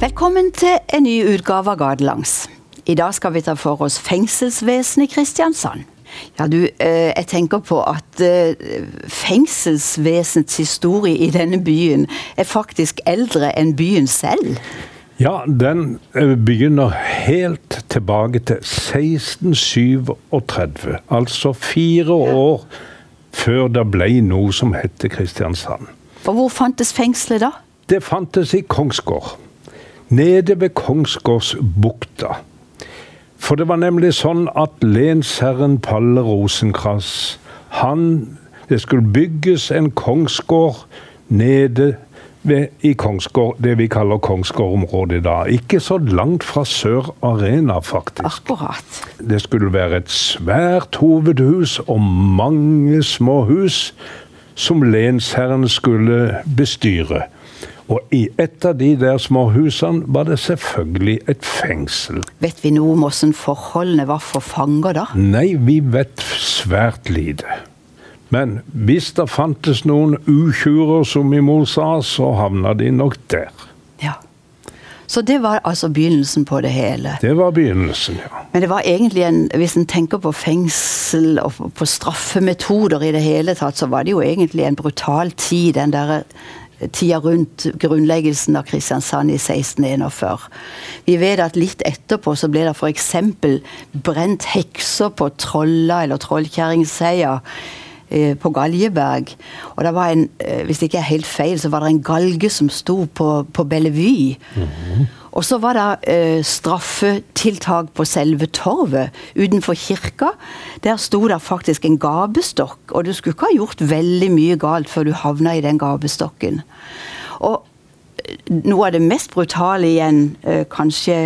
Velkommen til en ny utgave av Gatelangs. I dag skal vi ta for oss fengselsvesenet i Kristiansand. Ja, du, eh, jeg tenker på at eh, fengselsvesenets historie i denne byen er faktisk eldre enn byen selv. Ja, den eh, begynner helt tilbake til 1637. Altså fire år før det ble noe som het Kristiansand. Og hvor fantes fengselet da? Det fantes i Kongsgård. Nede ved Kongsgårdsbukta. For det var nemlig sånn at lensherren Palle Rosenkrass, han Det skulle bygges en kongsgård nede ved, i Kongsgård, det vi kaller Kongsgårdområdet i dag. Ikke så langt fra Sør Arena, faktisk. Akkurat. Det skulle være et svært hovedhus og mange små hus som lensherren skulle bestyre. Og i et av de der småhusene var det selvfølgelig et fengsel. Vet vi noe om hvordan forholdene var for fanger da? Nei, vi vet svært lite. Men hvis det fantes noen utjurer, som min mor sa, så havna de nok der. Ja. Så det var altså begynnelsen på det hele. Det var begynnelsen, ja. Men det var egentlig en, hvis en tenker på fengsel og på straffemetoder i det hele tatt, så var det jo egentlig en brutal tid, den der tida rundt grunnleggelsen av Kristiansand i 1641. Vi vet at litt etterpå så ble det f.eks. brent hekser på Trolla eller Trollkjerringseia eh, på Galjeberg. Og det var en, eh, hvis det ikke er helt feil, så var det en galge som sto på, på Bellevue. Og så var det eh, straffetiltak på selve torvet utenfor kirka. Der sto det faktisk en gabestokk, og du skulle ikke ha gjort veldig mye galt før du havna i den gabestokken. Og eh, noe av det mest brutale igjen, eh, kanskje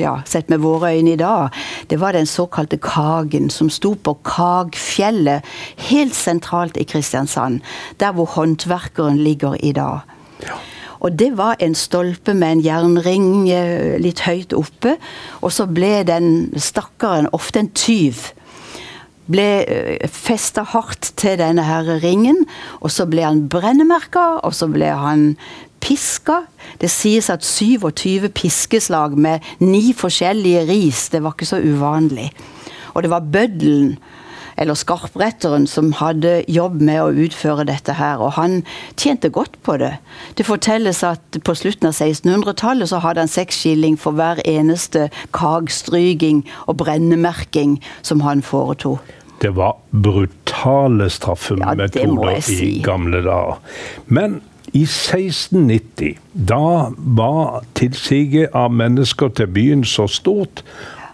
ja, sett med våre øyne i dag, det var den såkalte Kagen, som sto på Kagfjellet, helt sentralt i Kristiansand. Der hvor håndverkeren ligger i dag. ja. Og det var en stolpe med en jernring eh, litt høyt oppe, og så ble den stakkaren, ofte en tyv, ble festa hardt til denne her ringen, og så ble han brennemerka, og så ble han piska. Det sies at 27 piskeslag med ni forskjellige ris, det var ikke så uvanlig. Og det var bøddelen eller skarpretteren som hadde jobb med å utføre dette her, og han tjente godt på det. Det fortelles at på slutten av 1600-tallet så hadde han seks skilling for hver eneste kagstryging og brennemerking som han foretok. Det var brutale straffemetoder si. i gamle dager. Men i 1690, da var tilsiget av mennesker til byen så stort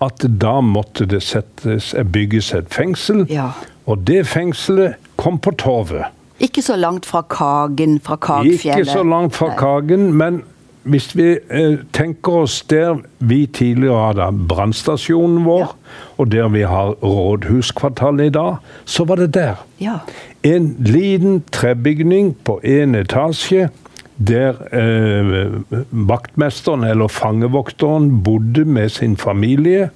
at da måtte det settes, bygges et fengsel. Ja. Og det fengselet kom på Torvet. Ikke så langt fra Kagen, fra Kagfjellet. Ikke så langt fra. Kagen, men hvis vi eh, tenker oss der vi tidligere hadde brannstasjonen vår, og der vi har rådhuskvartalet i dag, så var det der. Ja. En liten trebygning på én etasje. Der eh, vaktmesteren eller fangevokteren bodde med sin familie.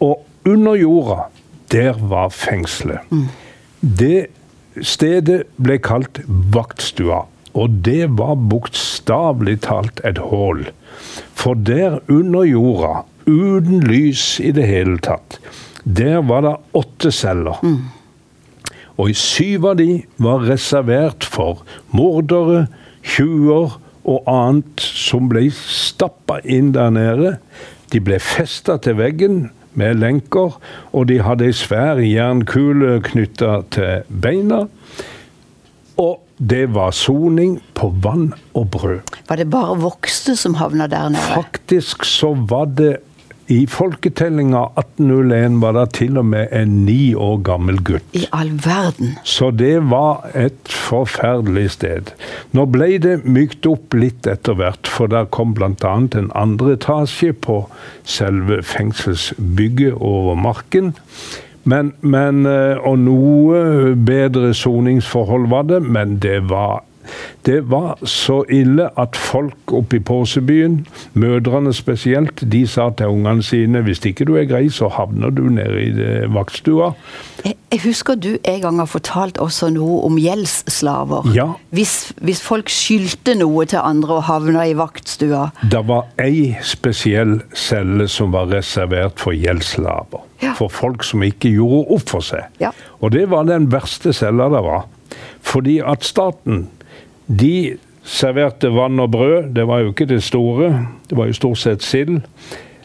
Og under jorda, der var fengselet. Det stedet ble kalt vaktstua. Og det var bokstavelig talt et hull. For der under jorda, uten lys i det hele tatt, der var det åtte celler. Og i syv av de var reservert for mordere, tjuver og annet som ble stappa inn der nede. De ble festa til veggen med lenker, og de hadde ei svær jernkule knytta til beina. Og det var soning på vann og brød. Var det bare voksne som havna der nede? Faktisk så var det i folketellinga 1801 var det til og med en ni år gammel gutt. I all verden. Så det var et forferdelig sted. Nå ble det mykt opp litt etter hvert, for der kom bl.a. en andre etasje på selve fengselsbygget over marken. Men, men, eh, og noe bedre soningsforhold var det, men det var, Det var så ille at folk oppe i Påsebyen, mødrene spesielt, de sa til ungene sine hvis ikke du er grei, så havner du nede i vaktstua. Jeg, jeg husker du en gang har fortalt også noe om gjeldsslaver. Ja. Hvis, hvis folk skyldte noe til andre og havna i vaktstua. Det var ei spesiell celle som var reservert for gjeldsslaver. Ja. For folk som ikke gjorde opp for seg. Ja. Og det var den verste cella det var. Fordi at staten, de serverte vann og brød. Det var jo ikke det store. Det var jo stort sett sild.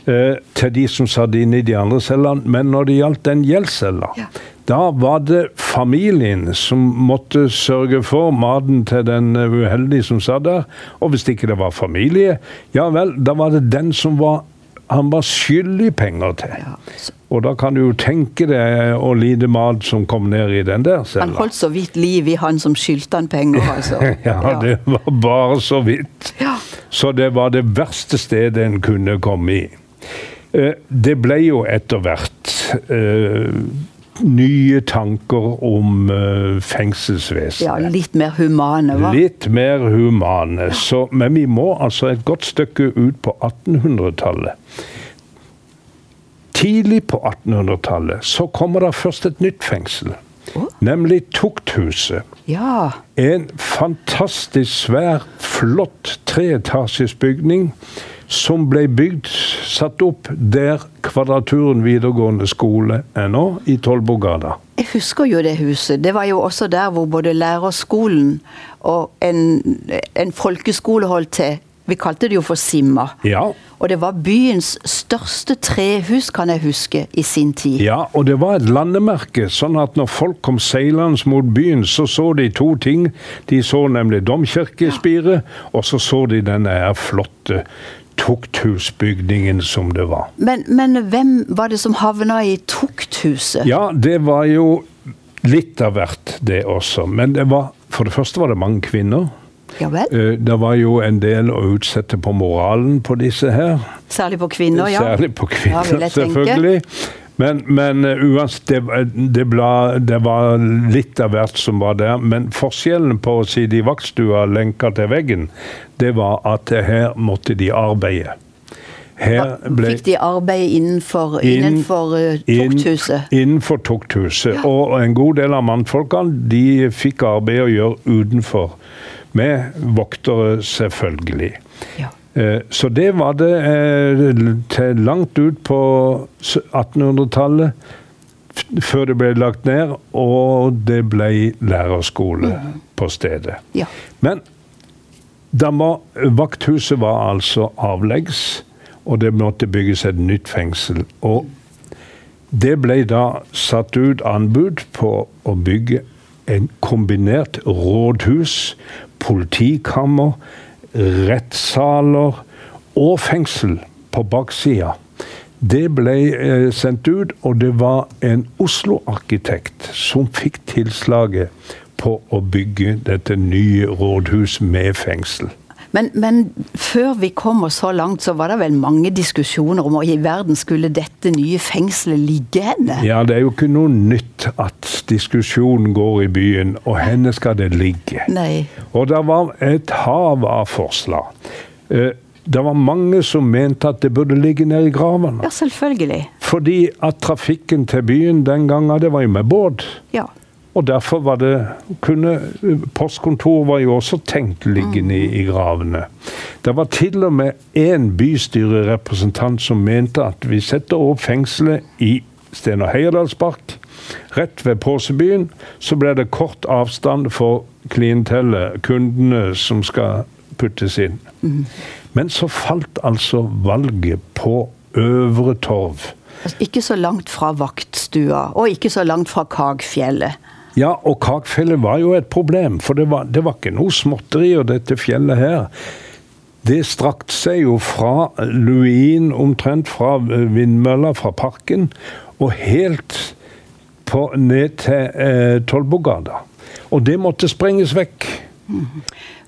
Eh, til de som satt inne i de andre cellene. Men når det gjaldt den gjeldscella, Ja. da var det familien som måtte sørge for maten til den eh, uheldige som satt der. Og hvis ikke det var familie, ja vel, da var det den som var han var skyldig penger til. Ja. Og da kan du jo tenke deg å lide mat som kom ned i den der Han holdt så vidt liv i han som skyldte han penger, altså. Ja, det var bare så vidt. Ja. Så det var det verste stedet en kunne komme i. Eh, Det ble jo etter hvert eh, nye tanker om eh, fengselsvesenet. ja, litt mer humane, hva? Litt mer humane. Så, men vi må altså et godt stykke ut på 1800-tallet. Tidlig på 1800-tallet så kommer det først et nytt fengsel. Å? Nemlig Tukthuset. Ja. En fantastisk svær, flott treetasjes bygning som ble bygd, satt opp der Kvadraturen videregående skole er nå, i Tollbogata. Jeg husker jo det huset. Det var jo også der hvor både lærerskolen og en, en folkeskole holdt til. Vi kalte det jo for Simma. Ja, Og det var byens største trehus, kan jeg huske, i sin tid. Ja, og det var et landemerke, sånn at når folk kom seilende mot byen, så så de to ting. De så nemlig domkirkespiret, og så så de denne her flotte tukthusbygningen som det var. Men, men hvem var det som havna i tukthuset? Ja, det var jo litt av hvert, det også. Men det var, for det første var det mange kvinner. Ja? Eh, Det var jo en del å utsette på moralen på disse her. Særlig på kvinner, ja. Særlig på kvinner, ja, selvfølgelig. Men, men uh, uansett, det, det, ble, det var litt av hvert som var der. Men forskjellen på å sitte i vaktstua lenka til veggen, det var at her måtte de arbeide. Her ble Fikk de arbeid innenfor, Inn- innenfor inn- tukthuset? Innenfor tukthuset. Og en god del av mannfolkene de fikk arbeid å gjøre utenfor. Med voktere, selvfølgelig. Ja. Eh, Så det var det eh, til langt ut på 1800-tallet, før det ble lagt ned, og det ble lærerskole på stedet. ja. Men da må, vakthuset var altså avleggs, og det måtte bygges et nytt fengsel. Og det ble da satt ut anbud på å bygge en kombinert rådhus, politikammer, rettssaler og fengsel på baksida. Det ble eh, sendt ut, og det var en Oslo-arkitekt som fikk tilslaget på å bygge dette nye rådhuset med fengsel. Men, men før vi kommer så langt, så var det vel mange diskusjoner om hvor i verden skulle dette nye fengselet ligge henne? Ja, det er jo ikke noe nytt at diskusjonen går i byen, og henne skal det ligge. Nei. Og det var et hav av forslag. Eh, Det var mange som mente at det burde ligge nede i gravene. Ja, selvfølgelig. Fordi at trafikken til byen den gangen, det var jo med båt. Ja. Og derfor var det kunne, Postkontoret var jo også tenkt liggende i, i gravene. Det var til og med én bystyrerepresentant som mente at vi setter opp fengselet i Sten- og Heierdalspark. Rett ved Påsebyen så ble det kort avstand for klientellet, kundene som skal puttes inn. Men så falt altså valget på Øvre Torv. Altså, ikke så langt fra vaktstua, og ikke så langt fra Kagfjellet. Ja, og Kakfjellet var jo et problem, for det var, det var ikke noe småtterier, dette fjellet her. Det strakte seg jo fra Luin, omtrent fra vindmølla, fra parken, og helt på, ned til eh, Tollbogata. Og det måtte sprenges vekk.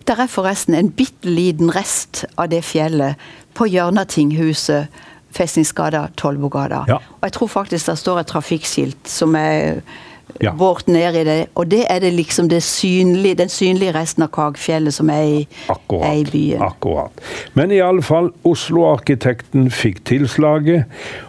Der er forresten en bitte liten rest av det fjellet på hjørnet av tinghuset. Festningsgata, Tollbogata. Ja. Og jeg tror faktisk det står et trafikkskilt som er Ja. bort ned i det. Og det er det liksom det synlige, den synlige resten av Kagfjellet som er i, Akkurat. er i byen. akkurat. Men i alle fall, Oslo-arkitekten fikk tilslaget,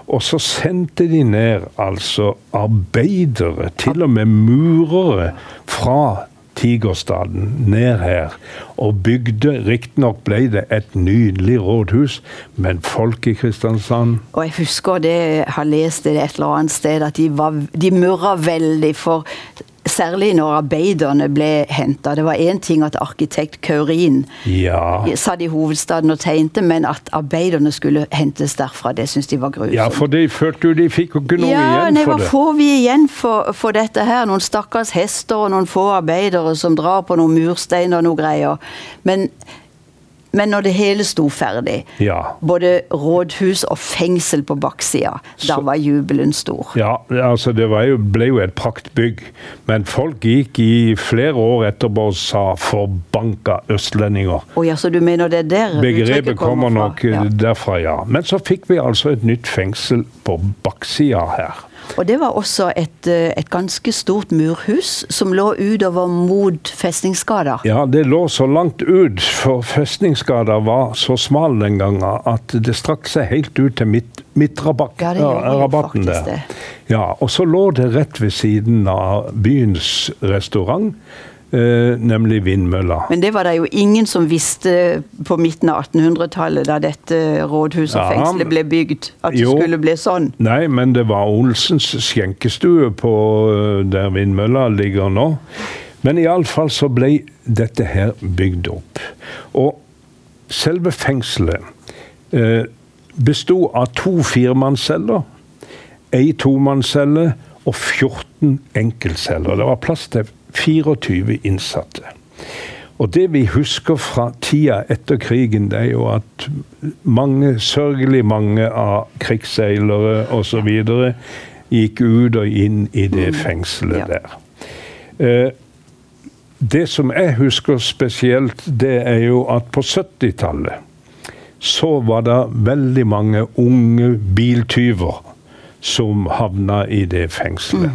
og så sendte de ned altså arbeidere, til og med murere, fra Tigerstaden ned her. Og bygde Riktignok ble det et nydelig rådhus, men folk i Kristiansand Og jeg husker det, jeg har lest det et eller annet sted, at de, var, de murra veldig for Særlig når arbeiderne ble henta. Det var én ting at arkitekt Kaurin Ja. satt i hovedstaden og tegnte, men at arbeiderne skulle hentes derfra, det syns de var grusomt. ja, for de følte jo de fikk jo ikke noe Ja, igjen nei, for hva får vi igjen for, for dette her? Noen stakkars hester og noen få arbeidere som drar på noen mursteiner og noe greier. Men, men når det hele sto ferdig, Ja. både rådhus og fengsel på baksida, da var jubelen stor. Ja, altså det var jo, ble jo et praktbygg. Men folk gikk i flere år etterpå og sa 'forbanka østlendinger'. Å ja, så du mener det er der Begrepet kommer, kommer nok ja. derfra, ja. Men så fikk vi altså et nytt fengsel på baksida her. Og det var også et, eh, et ganske stort murhus som lå utover mot festningsskader. Ja, det lå så langt ut, for festningsskader var så smal den gangen at det strakk seg helt ut til midt, midtrabatten Ja, rabatten der. Ja, og så lå det rett ved siden av byens restaurant, eh, nemlig Vindmølla. Men det var det jo ingen som visste på midten av 1800-tallet, da dette rådhuset og fengselet ble bygd, at det jo. skulle bli sånn. Nei, men det var Olsens skjenkestue på eh, der Vindmølla ligger nå. Men iallfall så ble dette her bygd opp. Og selve fengselet eh, besto av to firemannsceller, ei tomannscelle og 14 enkeltceller. Det var plass til 24 innsatte. Og det vi husker fra tida etter krigen, det er jo at mange, sørgelig mange av krigsseilere osv. gikk ut og inn i det fengselet der. Eh, det som jeg husker spesielt, det er jo at på 70-tallet så var det veldig mange unge biltyver som havna i det fengselet.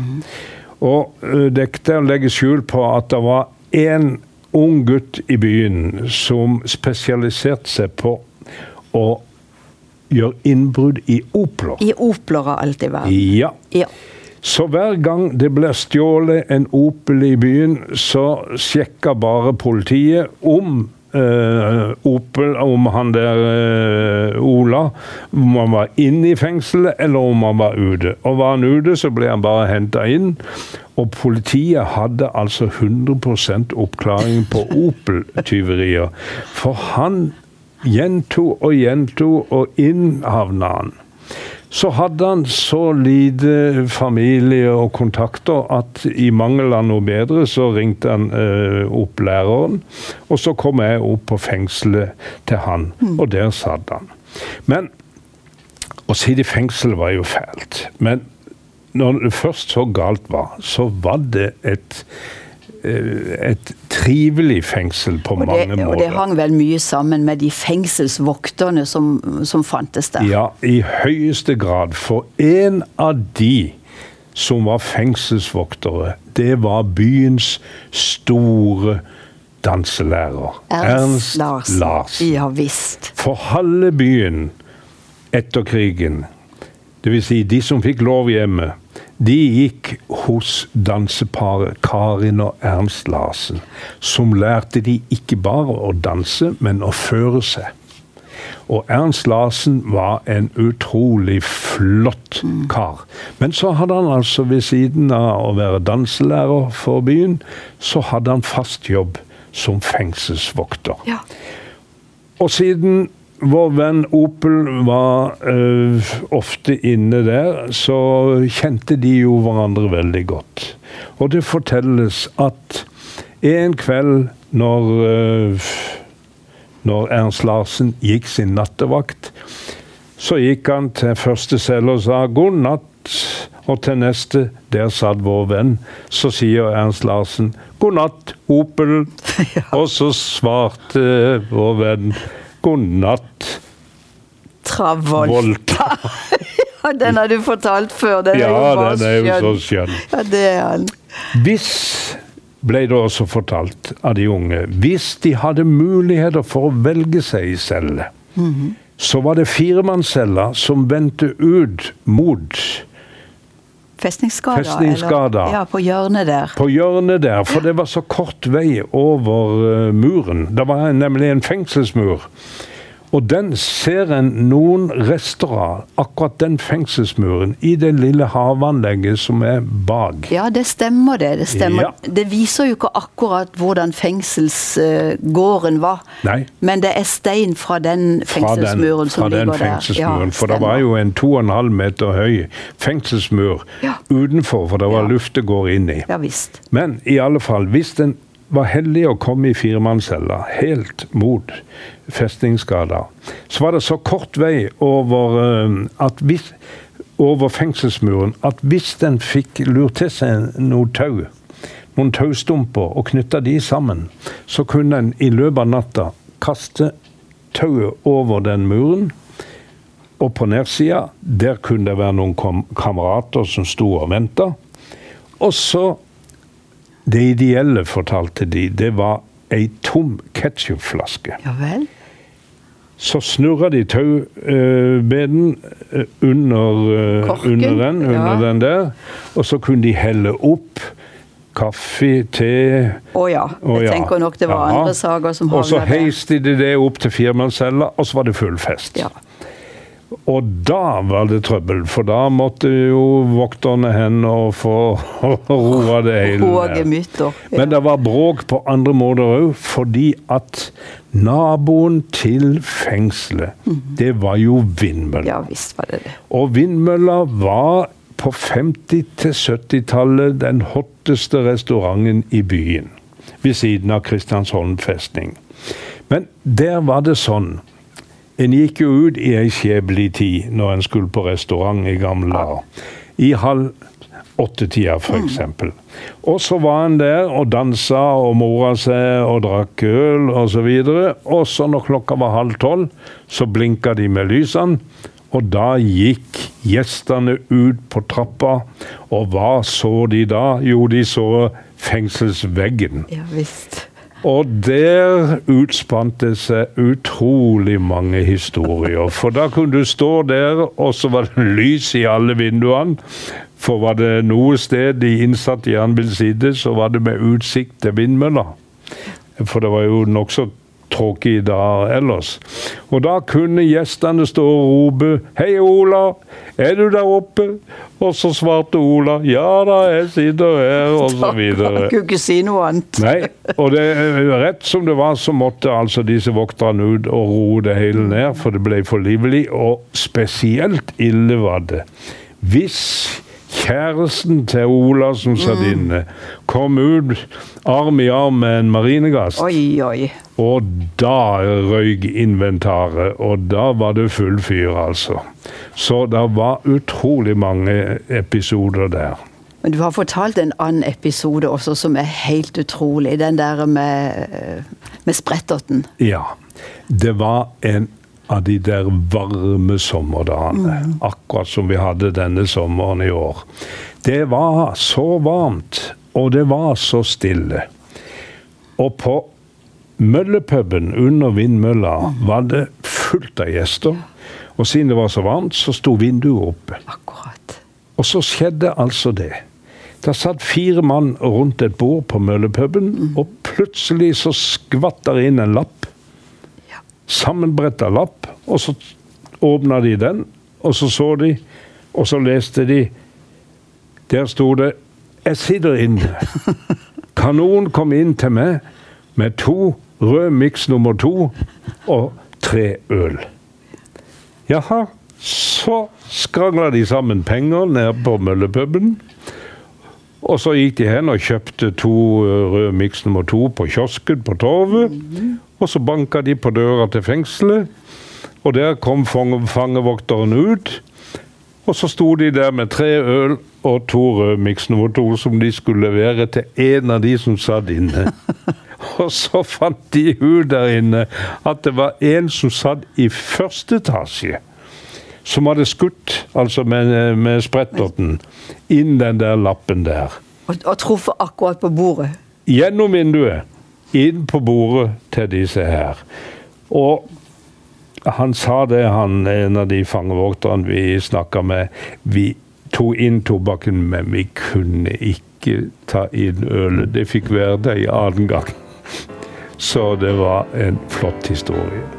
Og dekte ikke til å legge skjul på at det var én ung gutt i byen som spesialiserte seg på å gjøre innbrudd i Opler. I Opler har alltid vært. Ja. Ja. Så hver gang det ble stjålet en Opel i byen, så sjekka bare politiet om eh, Opel, om han der uh, Ola, om han var inne i fengselet eller om han var ute. Og var han ute, så ble han bare henta inn. Og politiet hadde altså 100% oppklaring på Opel-tyverier. For han gjentok og gjentok, og inn havna han. Så hadde han så lite familie og kontakter at i mangel av noe bedre, så ringte han eh, opp læreren. Og så kom jeg opp på fengselet til han, og der satt han. Men å sitte i fengsel var jo fælt. Men når det først så galt var, så var det et et trivelig fengsel på Og mange måter. og det hang vel mye sammen med de fengselsvokterne som, som fantes der. Ja, i høyeste grad. For en av de som var fengselsvoktere, det var byens store danselærer. Ernst Larsen. Larsen. Ja visst. For halve byen etter krigen, dvs. Si de som fikk lov hjemme, de gikk hos danseparet Karin og Ernst Larsen, som lærte de ikke bare å danse, men å føre seg. Og Ernst Larsen var en utrolig flott kar. Men så hadde han altså ved siden av å være danselærer for byen, så hadde han fast jobb som fengselsvokter. Ja. Og siden vår venn Opel var uh, ofte inne der, så kjente de jo hverandre veldig godt. Og det fortelles at en kveld når, uh, når Ernst Larsen gikk sin nattevakt, så gikk han til første celle og sa god natt. Og til neste, der satt vår venn. Så sier Ernst Larsen god natt, Opel. Og så svarte vår venn god natt, Travolta. Ja, den har du fortalt før. Den Ja, er den er jo så skjønn. Ja, det er han. Hvis ble det også fortalt av de unge. Hvis de hadde muligheter for å velge seg i celle, så var det firemannsceller som vendte ut mot Festningsskader? Festningsskader. eller- Ja, på hjørnet der. på hjørnet der, for det var så kort vei over eh, muren. Det var nemlig en fengselsmur. Og den ser en noen rester av, akkurat den fengselsmuren, i det lille havanlegget som er bak. Ja, det stemmer det. Det stemmer. Ja. Det viser jo ikke akkurat hvordan fengselsgården var. Nei. Men det er stein fra den Fra den, fengselsmuren som fra den ligger der. Ja, for det var jo en 2,5 meter høy fengselsmur Ja. utenfor, for det var Ja. luftegård inni. Ja visst. Men i alle fall, hvis den var heldig å komme i firemannscella helt mot festningsskader, så var det så kort vei over, eh, hvis, over fengselsmuren at hvis den fikk lurt til seg noe tau, noen taustumper, og knytta de sammen, så kunne en i løpet av natta kaste tauet over den muren. Og på nedsida, der kunne det være noen kamerater som sto og venta. Og så Det ideelle, fortalte de, det var ei tom ketsjupflaske. Ja vel. Så snurra de taubeden eh, under, eh, under den, under ja. den der. Og så kunne de helle opp kaffe, te Å ja. Jeg ja. tenker nok det var Ja. andre saker som Og så heiste de det opp til firemannscella, og så var det full fest. Ja. Og da var det trøbbel, for da måtte jo vokterne hen og få roa det hele ned. Men det var bråk på andre måter òg, fordi at naboen til fengselet, det var jo vindmølla. ja visst var det det. Og vindmølla var på 50- til 70-tallet den hotteste restauranten i byen. Ved siden av Kristiansholm festning. Men der var det sånn En gikk jo ut i ei skjebnelig tid når en skulle på restaurant i gamle dager. I halv åttetida, f.eks. Og så var en der og dansa og mora seg og drakk øl osv. Og så når klokka var halv tolv, så blinka de med lysene. Og da gikk gjestene ut på trappa, og hva så de da? Jo, de så fengselsveggen. Ja visst. Og der utspant det seg utrolig mange historier. For da kunne du stå der, og så var det lys i alle vinduene. For var det noe sted de innsatte gjerne ville sitte, så var det med utsikt til vindmøller. For det var jo nokså tråkig dag ellers. Og da kunne gjestene stå og rope 'Hei, Ola, er du der oppe?' Og så svarte Ola 'Ja da, jeg sitter her', og så videre. Kunne ikke si noe annet. Nei, og det, rett som det var, så måtte altså disse vokterne ut og roe det hele ned, for det ble for livlig. Og spesielt ille var det hvis kjæresten til Ola som satt inne, kom ut arm i arm med en marinegast. Oi, oi. Og da røyk inventaret, og da var det full fyr, altså. Så det var utrolig mange episoder der. Men du har fortalt en annen episode også som er helt utrolig. Den der med, eh, med spretterten. Ja. Det var en av de der varme sommerdagene. Akkurat som vi hadde denne sommeren i år. Det var så varmt, og det var så stille. Og på møllepuben under vindmølla var det fullt av gjester. Og siden det var så varmt, så sto vinduet oppe. Akkurat. Og så skjedde altså det. Der satt fire mann rundt et bord på møllepuben, og plutselig så skvatt der inn en lapp. Ja. Sammenbretta lapp, og så åpna de den, og så så de, og så leste de. Der sto det 'Jeg sitter inne'. Kan noen komme inn til meg med to rød miks nummer to og tre øl? Jaha, så skrangla de sammen penger nede på møllepuben. Og så gikk de hen og kjøpte to rød miks nummer to på kiosken på Torvet. Og så banka de på døra til fengselet, og der kom fangevokteren ut. Og så sto de der med tre øl og to rødmiks nummer to som de skulle levere til en av de som satt inne. Og så fant de ut der inne at det var en som satt i første etasje som hadde skutt, altså med, med spretterten, inn den der lappen der. Og, og truffet akkurat på bordet. Gjennom vinduet. Inn på bordet til disse her. Og han sa det, han, en av de fangevokterne vi snakka med. Vi tok inn tobakken, men vi kunne ikke ta inn ølet. Det fikk være der i annen gang. Så det var en flott historie.